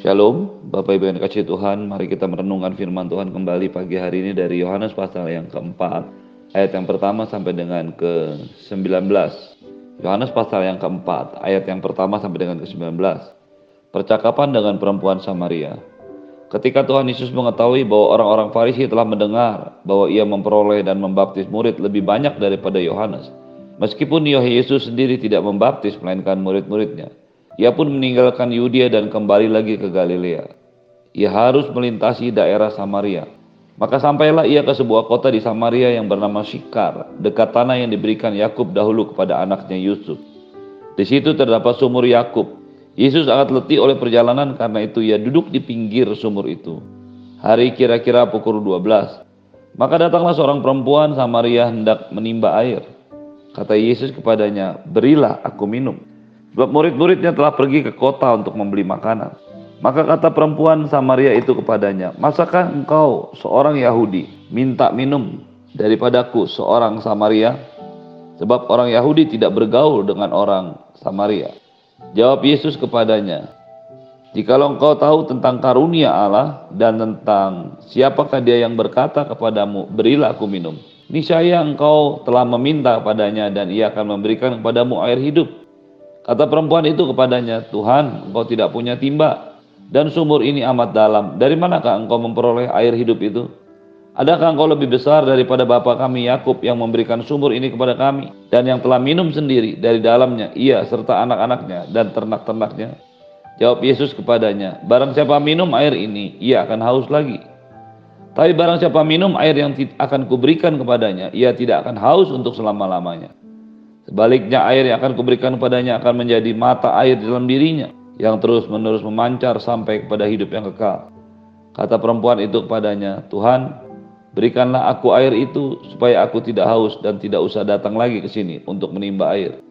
Shalom, Bapak Ibu yang dikasih Tuhan, mari kita merenungkan firman Tuhan kembali pagi hari ini dari Yohanes pasal yang keempat, ayat yang pertama sampai dengan ke-19. Yohanes pasal yang keempat, ayat yang pertama sampai dengan ke-19. Percakapan dengan perempuan Samaria. Ketika Tuhan Yesus mengetahui bahwa orang-orang Farisi telah mendengar bahwa ia memperoleh dan membaptis murid lebih banyak daripada Yohanes, meskipun Yesus sendiri tidak membaptis melainkan murid-muridnya, ia pun meninggalkan Yudea dan kembali lagi ke Galilea. Ia harus melintasi daerah Samaria. Maka sampailah ia ke sebuah kota di Samaria yang bernama Syikar, dekat tanah yang diberikan Yakub dahulu kepada anaknya Yusuf. Di situ terdapat sumur Yakub. Yesus sangat letih oleh perjalanan karena itu ia duduk di pinggir sumur itu. Hari kira-kira pukul 12. Maka datanglah seorang perempuan Samaria hendak menimba air. Kata Yesus kepadanya, "Berilah aku minum." Sebab murid-muridnya telah pergi ke kota untuk membeli makanan. Maka kata perempuan Samaria itu kepadanya, Masakah engkau seorang Yahudi minta minum daripadaku seorang Samaria? Sebab orang Yahudi tidak bergaul dengan orang Samaria. Jawab Yesus kepadanya, Jikalau engkau tahu tentang karunia Allah dan tentang siapakah dia yang berkata kepadamu, berilah aku minum. Niscaya engkau telah meminta kepadanya dan ia akan memberikan kepadamu air hidup. Kata perempuan itu kepadanya, Tuhan, engkau tidak punya timba, dan sumur ini amat dalam. Dari manakah engkau memperoleh air hidup itu? Adakah engkau lebih besar daripada bapa kami Yakub yang memberikan sumur ini kepada kami, dan yang telah minum sendiri dari dalamnya, ia serta anak-anaknya dan ternak-ternaknya? Jawab Yesus kepadanya, barang siapa minum air ini, ia akan haus lagi. Tapi barang siapa minum air yang akan kuberikan kepadanya, ia tidak akan haus untuk selama-lamanya. Sebaliknya air yang akan kuberikan kepadanya akan menjadi mata air di dalam dirinya yang terus menerus memancar sampai kepada hidup yang kekal. Kata perempuan itu kepadanya, Tuhan, berikanlah aku air itu supaya aku tidak haus dan tidak usah datang lagi ke sini untuk menimba air.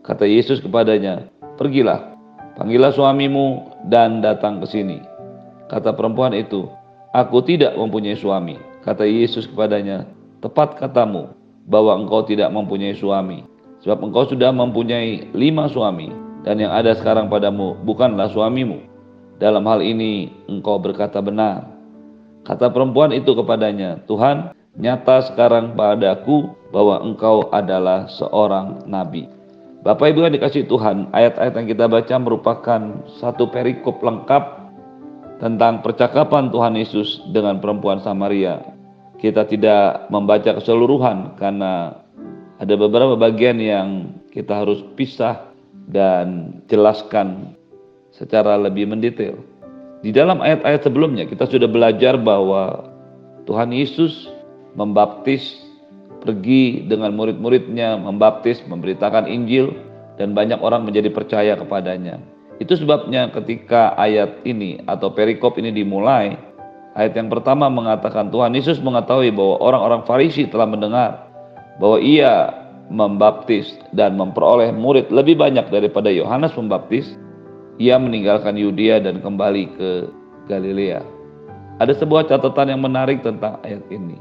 Kata Yesus kepadanya, pergilah, panggillah suamimu dan datang ke sini. Kata perempuan itu, aku tidak mempunyai suami. Kata Yesus kepadanya, tepat katamu bahwa engkau tidak mempunyai suami. Sebab engkau sudah mempunyai lima suami, dan yang ada sekarang padamu bukanlah suamimu. Dalam hal ini engkau berkata benar. Kata perempuan itu kepadanya, Tuhan, nyata sekarang padaku bahwa engkau adalah seorang nabi. Bapak Ibu yang dikasih Tuhan, ayat-ayat yang kita baca merupakan satu perikop lengkap tentang percakapan Tuhan Yesus dengan perempuan Samaria. Kita tidak membaca keseluruhan karena ada beberapa bagian yang kita harus pisah dan jelaskan secara lebih mendetail. Di dalam ayat-ayat sebelumnya kita sudah belajar bahwa Tuhan Yesus membaptis, pergi dengan murid-muridnya, membaptis, memberitakan Injil, dan banyak orang menjadi percaya kepadanya. Itu sebabnya ketika ayat ini atau perikop ini dimulai, ayat yang pertama mengatakan Tuhan Yesus mengetahui bahwa orang-orang Farisi telah mendengar bahwa ia membaptis dan memperoleh murid lebih banyak daripada Yohanes Pembaptis, ia meninggalkan Yudea dan kembali ke Galilea. Ada sebuah catatan yang menarik tentang ayat ini.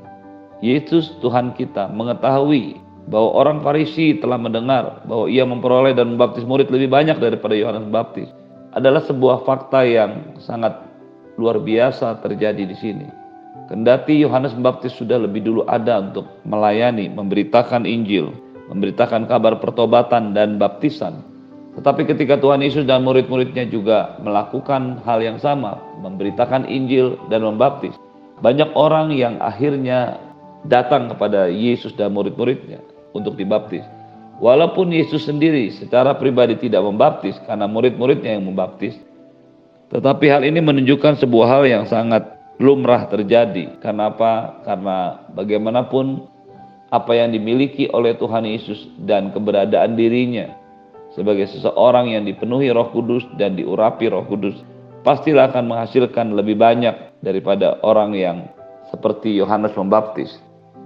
Yesus Tuhan kita mengetahui bahwa orang Farisi telah mendengar bahwa ia memperoleh dan membaptis murid lebih banyak daripada Yohanes Pembaptis. Adalah sebuah fakta yang sangat luar biasa terjadi di sini. Kendati Yohanes Pembaptis sudah lebih dulu ada untuk melayani, memberitakan Injil, memberitakan kabar pertobatan dan baptisan. Tetapi ketika Tuhan Yesus dan murid-muridnya juga melakukan hal yang sama, memberitakan Injil dan membaptis, banyak orang yang akhirnya datang kepada Yesus dan murid-muridnya untuk dibaptis. Walaupun Yesus sendiri secara pribadi tidak membaptis karena murid-muridnya yang membaptis, tetapi hal ini menunjukkan sebuah hal yang sangat lumrah terjadi. Kenapa? Karena bagaimanapun apa yang dimiliki oleh Tuhan Yesus dan keberadaan dirinya sebagai seseorang yang dipenuhi Roh Kudus dan diurapi Roh Kudus pastilah akan menghasilkan lebih banyak daripada orang yang seperti Yohanes Pembaptis.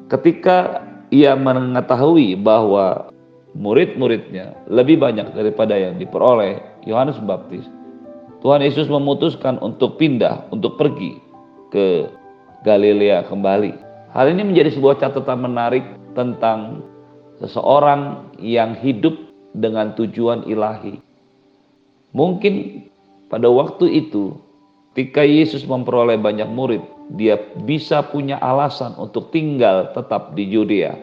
Ketika ia mengetahui bahwa murid-muridnya lebih banyak daripada yang diperoleh Yohanes Pembaptis, Tuhan Yesus memutuskan untuk pindah, untuk pergi ke Galilea kembali. Hal ini menjadi sebuah catatan menarik tentang seseorang yang hidup dengan tujuan ilahi. Mungkin pada waktu itu Ketika Yesus memperoleh banyak murid, dia bisa punya alasan untuk tinggal tetap di Yudea.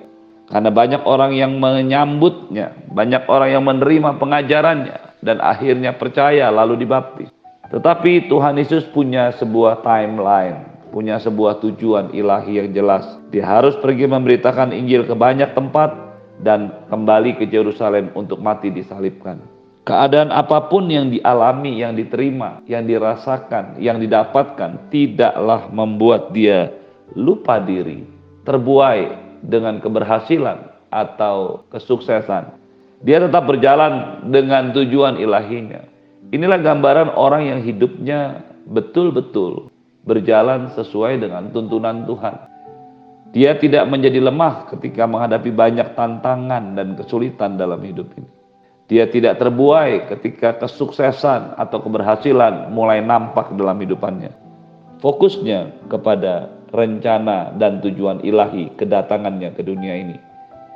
Karena banyak orang yang menyambutnya, banyak orang yang menerima pengajarannya, dan akhirnya percaya lalu dibaptis. Tetapi Tuhan Yesus punya sebuah timeline, punya sebuah tujuan ilahi yang jelas. Dia harus pergi memberitakan Injil ke banyak tempat dan kembali ke Yerusalem untuk mati disalibkan. Keadaan apa pun yang dialami, yang diterima, yang dirasakan, yang didapatkan tidaklah membuat dia lupa diri, terbuai dengan keberhasilan atau kesuksesan. Dia tetap berjalan dengan tujuan ilahinya. Inilah gambaran orang yang hidupnya betul-betul berjalan sesuai dengan tuntunan Tuhan. Dia tidak menjadi lemah ketika menghadapi banyak tantangan dan kesulitan dalam hidup ini. Dia tidak terbuai ketika kesuksesan atau keberhasilan mulai nampak dalam hidupannya. Fokusnya kepada rencana dan tujuan ilahi kedatangannya ke dunia ini.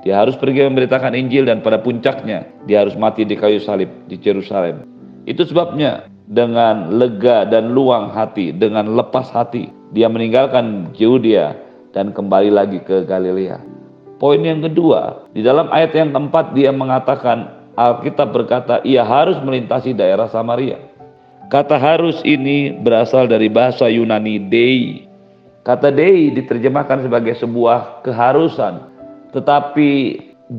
Dia harus pergi memberitakan Injil dan pada puncaknya dia harus mati di kayu salib di Yerusalem. Itu sebabnya dengan lega dan luang hati, dengan lepas hati, dia meninggalkan Yudea dan kembali lagi ke Galilea. Poin yang kedua, di dalam ayat yang keempat dia mengatakan Alkitab berkata ia harus melintasi daerah Samaria. Kata harus ini berasal dari bahasa Yunani dei. Kata dei diterjemahkan sebagai sebuah keharusan, tetapi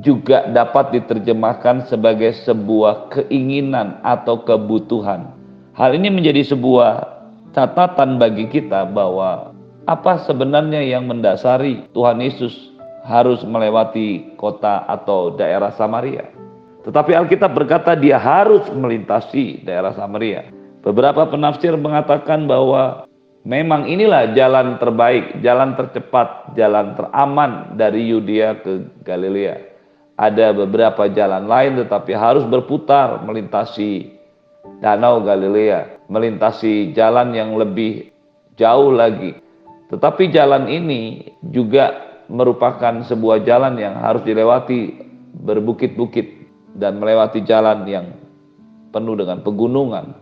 juga dapat diterjemahkan sebagai sebuah keinginan atau kebutuhan. Hal ini menjadi sebuah catatan bagi kita bahwa apa sebenarnya yang mendasari Tuhan Yesus harus melewati kota atau daerah Samaria. Tetapi Alkitab berkata dia harus melintasi daerah Samaria. Beberapa penafsir mengatakan bahwa memang inilah jalan terbaik, jalan tercepat, jalan teraman dari Yudea ke Galilea. Ada beberapa jalan lain tetapi harus berputar melintasi Danau Galilea, melintasi jalan yang lebih jauh lagi. Tetapi jalan ini juga merupakan sebuah jalan yang harus dilewati berbukit-bukit dan melewati jalan yang penuh dengan pegunungan.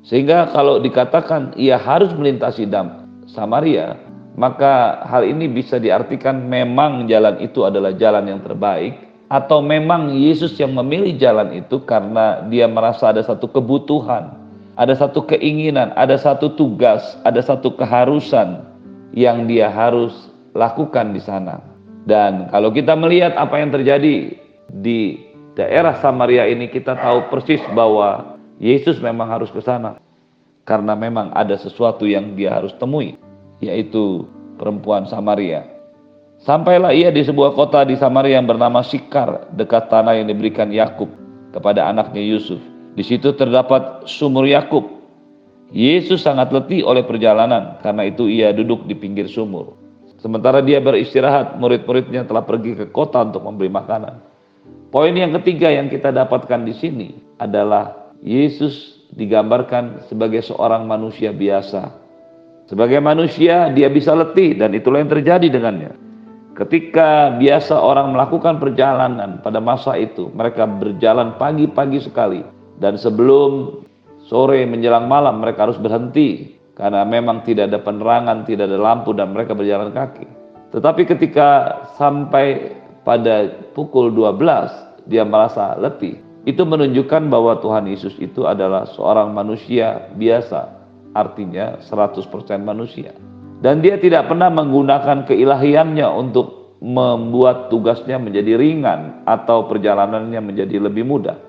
Sehingga kalau dikatakan ia harus melintasi dam Samaria, maka hal ini bisa diartikan memang jalan itu adalah jalan yang terbaik atau memang Yesus yang memilih jalan itu karena dia merasa ada satu kebutuhan, ada satu keinginan, ada satu tugas, ada satu keharusan yang dia harus lakukan di sana. Dan kalau kita melihat apa yang terjadi di daerah Samaria ini kita tahu persis bahwa Yesus memang harus ke sana karena memang ada sesuatu yang dia harus temui yaitu perempuan Samaria. Sampailah ia di sebuah kota di Samaria yang bernama Sikar dekat tanah yang diberikan Yakub kepada anaknya Yusuf. Di situ terdapat sumur Yakub. Yesus sangat letih oleh perjalanan karena itu ia duduk di pinggir sumur. Sementara dia beristirahat, murid-muridnya telah pergi ke kota untuk memberi makanan. Poin yang ketiga yang kita dapatkan di sini adalah Yesus digambarkan sebagai seorang manusia biasa. Sebagai manusia dia bisa letih dan itulah yang terjadi dengannya. Ketika biasa orang melakukan perjalanan pada masa itu, mereka berjalan pagi-pagi sekali dan sebelum sore menjelang malam mereka harus berhenti karena memang tidak ada penerangan, tidak ada lampu dan mereka berjalan kaki. Tetapi ketika sampai pada pukul 12 dia merasa letih. Itu menunjukkan bahwa Tuhan Yesus itu adalah seorang manusia biasa, artinya 100% manusia. Dan dia tidak pernah menggunakan keilahiannya untuk membuat tugasnya menjadi ringan atau perjalanannya menjadi lebih mudah.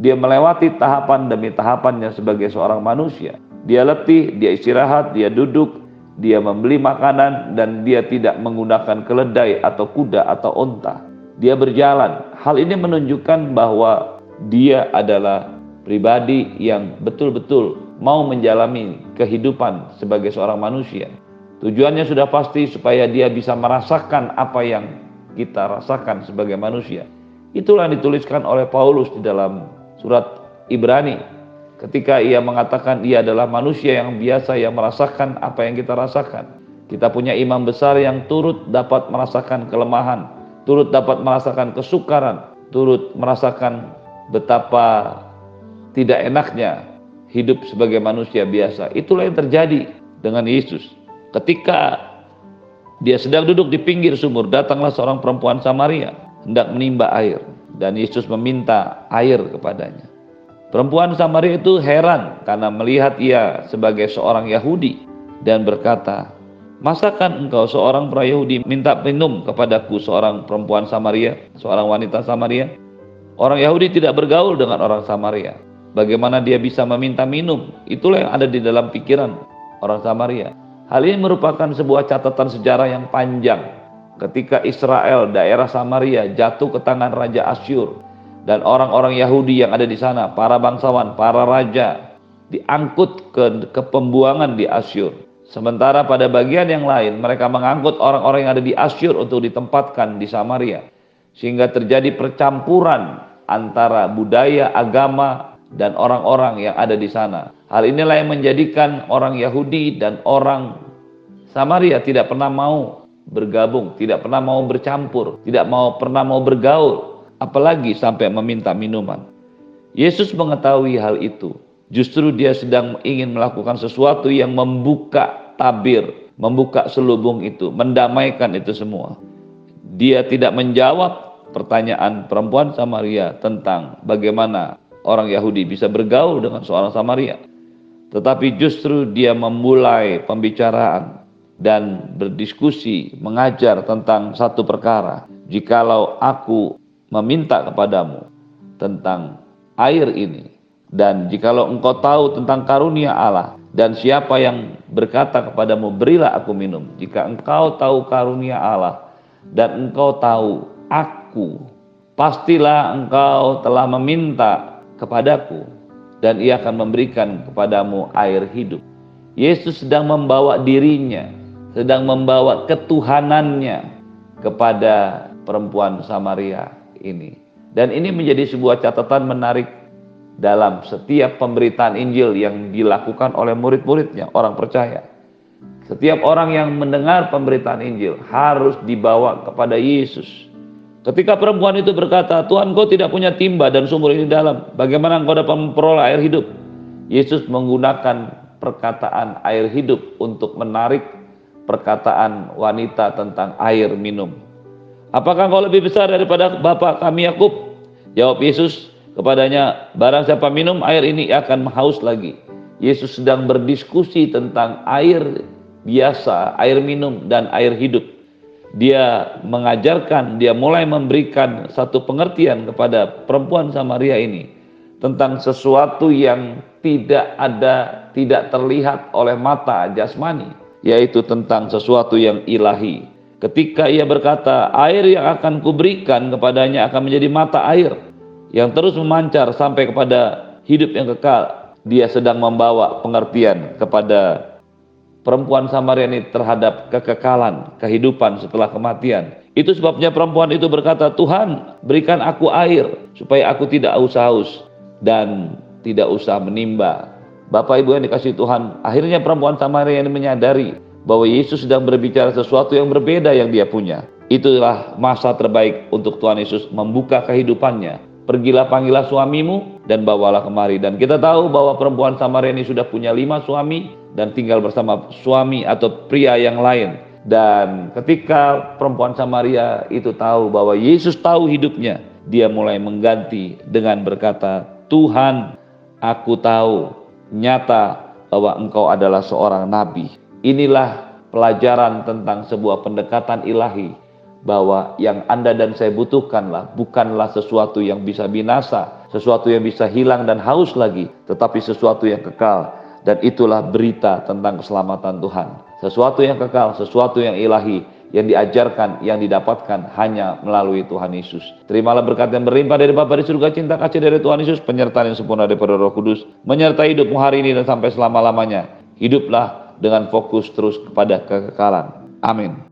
Dia melewati tahapan demi tahapannya sebagai seorang manusia. Dia letih, dia istirahat, dia duduk, dia membeli makanan dan dia tidak menggunakan keledai atau kuda atau onta. Dia berjalan. Hal ini menunjukkan bahwa dia adalah pribadi yang betul-betul mau menjalani kehidupan sebagai seorang manusia. Tujuannya sudah pasti supaya dia bisa merasakan apa yang kita rasakan sebagai manusia. Itulah yang dituliskan oleh Paulus di dalam surat Ibrani ketika ia mengatakan ia adalah manusia yang biasa yang merasakan apa yang kita rasakan. Kita punya imam besar yang turut dapat merasakan kelemahan, turut dapat merasakan kesukaran, turut merasakan betapa tidak enaknya hidup sebagai manusia biasa. Itulah yang terjadi dengan Yesus. Ketika dia sedang duduk di pinggir sumur, datanglah seorang perempuan Samaria hendak menimba air dan Yesus meminta air kepadanya. Perempuan Samaria itu heran karena melihat ia sebagai seorang Yahudi dan berkata, Masakan engkau seorang Yahudi minta minum kepadaku seorang perempuan Samaria, seorang wanita Samaria? Orang Yahudi tidak bergaul dengan orang Samaria. Bagaimana dia bisa meminta minum? Itulah yang ada di dalam pikiran orang Samaria. Hal ini merupakan sebuah catatan sejarah yang panjang. Ketika Israel, daerah Samaria, jatuh ke tangan Raja Asyur dan orang-orang Yahudi yang ada di sana, para bangsawan, para raja, diangkut ke, ke pembuangan di Asyur. Sementara pada bagian yang lain, mereka mengangkut orang-orang yang ada di Asyur untuk ditempatkan di Samaria. Sehingga terjadi percampuran antara budaya, agama, dan orang-orang yang ada di sana. Hal inilah yang menjadikan orang Yahudi dan orang Samaria tidak pernah mau bergabung, tidak pernah mau bercampur, tidak mau pernah mau bergaul, apalagi sampai meminta minuman. Yesus mengetahui hal itu. Justru dia sedang ingin melakukan sesuatu yang membuka tabir, membuka selubung itu, mendamaikan itu semua. Dia tidak menjawab pertanyaan perempuan Samaria tentang bagaimana orang Yahudi bisa bergaul dengan seorang Samaria. Tetapi justru dia memulai pembicaraan dan berdiskusi, mengajar tentang satu perkara. Jikalau aku meminta kepadamu tentang air ini, dan jikalau engkau tahu tentang karunia Allah, dan siapa yang berkata kepadamu, berilah aku minum. Jika engkau tahu karunia Allah, dan engkau tahu aku, pastilah engkau telah meminta kepadaku dan ia akan memberikan kepadamu air hidup. Yesus sedang membawa dirinya, sedang membawa ketuhanannya kepada perempuan Samaria ini. Dan ini menjadi sebuah catatan menarik dalam setiap pemberitaan Injil yang dilakukan oleh murid-muridnya, orang percaya. Setiap orang yang mendengar pemberitaan Injil harus dibawa kepada Yesus Ketika perempuan itu berkata, Tuhan kau tidak punya timba dan sumur ini dalam, bagaimana engkau dapat memperoleh air hidup? Yesus menggunakan perkataan air hidup untuk menarik perkataan wanita tentang air minum. Apakah engkau lebih besar daripada Bapak kami Yakub? Jawab Yesus kepadanya, barang siapa minum air ini akan haus lagi. Yesus sedang berdiskusi tentang air biasa, air minum dan air hidup dia mengajarkan, dia mulai memberikan satu pengertian kepada perempuan Samaria ini tentang sesuatu yang tidak ada, tidak terlihat oleh mata jasmani, yaitu tentang sesuatu yang ilahi. Ketika ia berkata, air yang akan kuberikan kepadanya akan menjadi mata air yang terus memancar sampai kepada hidup yang kekal. Dia sedang membawa pengertian kepada perempuan Samaria ini terhadap kekekalan, kehidupan setelah kematian. Itu sebabnya perempuan itu berkata, Tuhan berikan aku air supaya aku tidak haus-haus dan tidak usah menimba. Bapak Ibu yang dikasih Tuhan, akhirnya perempuan Samaria ini menyadari bahwa Yesus sedang berbicara sesuatu yang berbeda yang dia punya. Itulah masa terbaik untuk Tuhan Yesus membuka kehidupannya. Pergilah panggillah suamimu dan bawalah kemari. Dan kita tahu bahwa perempuan Samaria ini sudah punya lima suami dan tinggal bersama suami atau pria yang lain. Dan ketika perempuan Samaria itu tahu bahwa Yesus tahu hidupnya, dia mulai mengganti dengan berkata, "Tuhan, aku tahu nyata bahwa Engkau adalah seorang nabi." Inilah pelajaran tentang sebuah pendekatan ilahi bahwa yang Anda dan saya butuhkanlah bukanlah sesuatu yang bisa binasa, sesuatu yang bisa hilang dan haus lagi, tetapi sesuatu yang kekal dan itulah berita tentang keselamatan Tuhan. Sesuatu yang kekal, sesuatu yang ilahi, yang diajarkan, yang didapatkan hanya melalui Tuhan Yesus. Terimalah berkat yang berlimpah dari Bapa di surga, cinta kasih dari Tuhan Yesus, penyertaan yang sempurna daripada Roh Kudus, menyertai hidupmu hari ini dan sampai selama-lamanya. Hiduplah dengan fokus terus kepada kekekalan. Amin.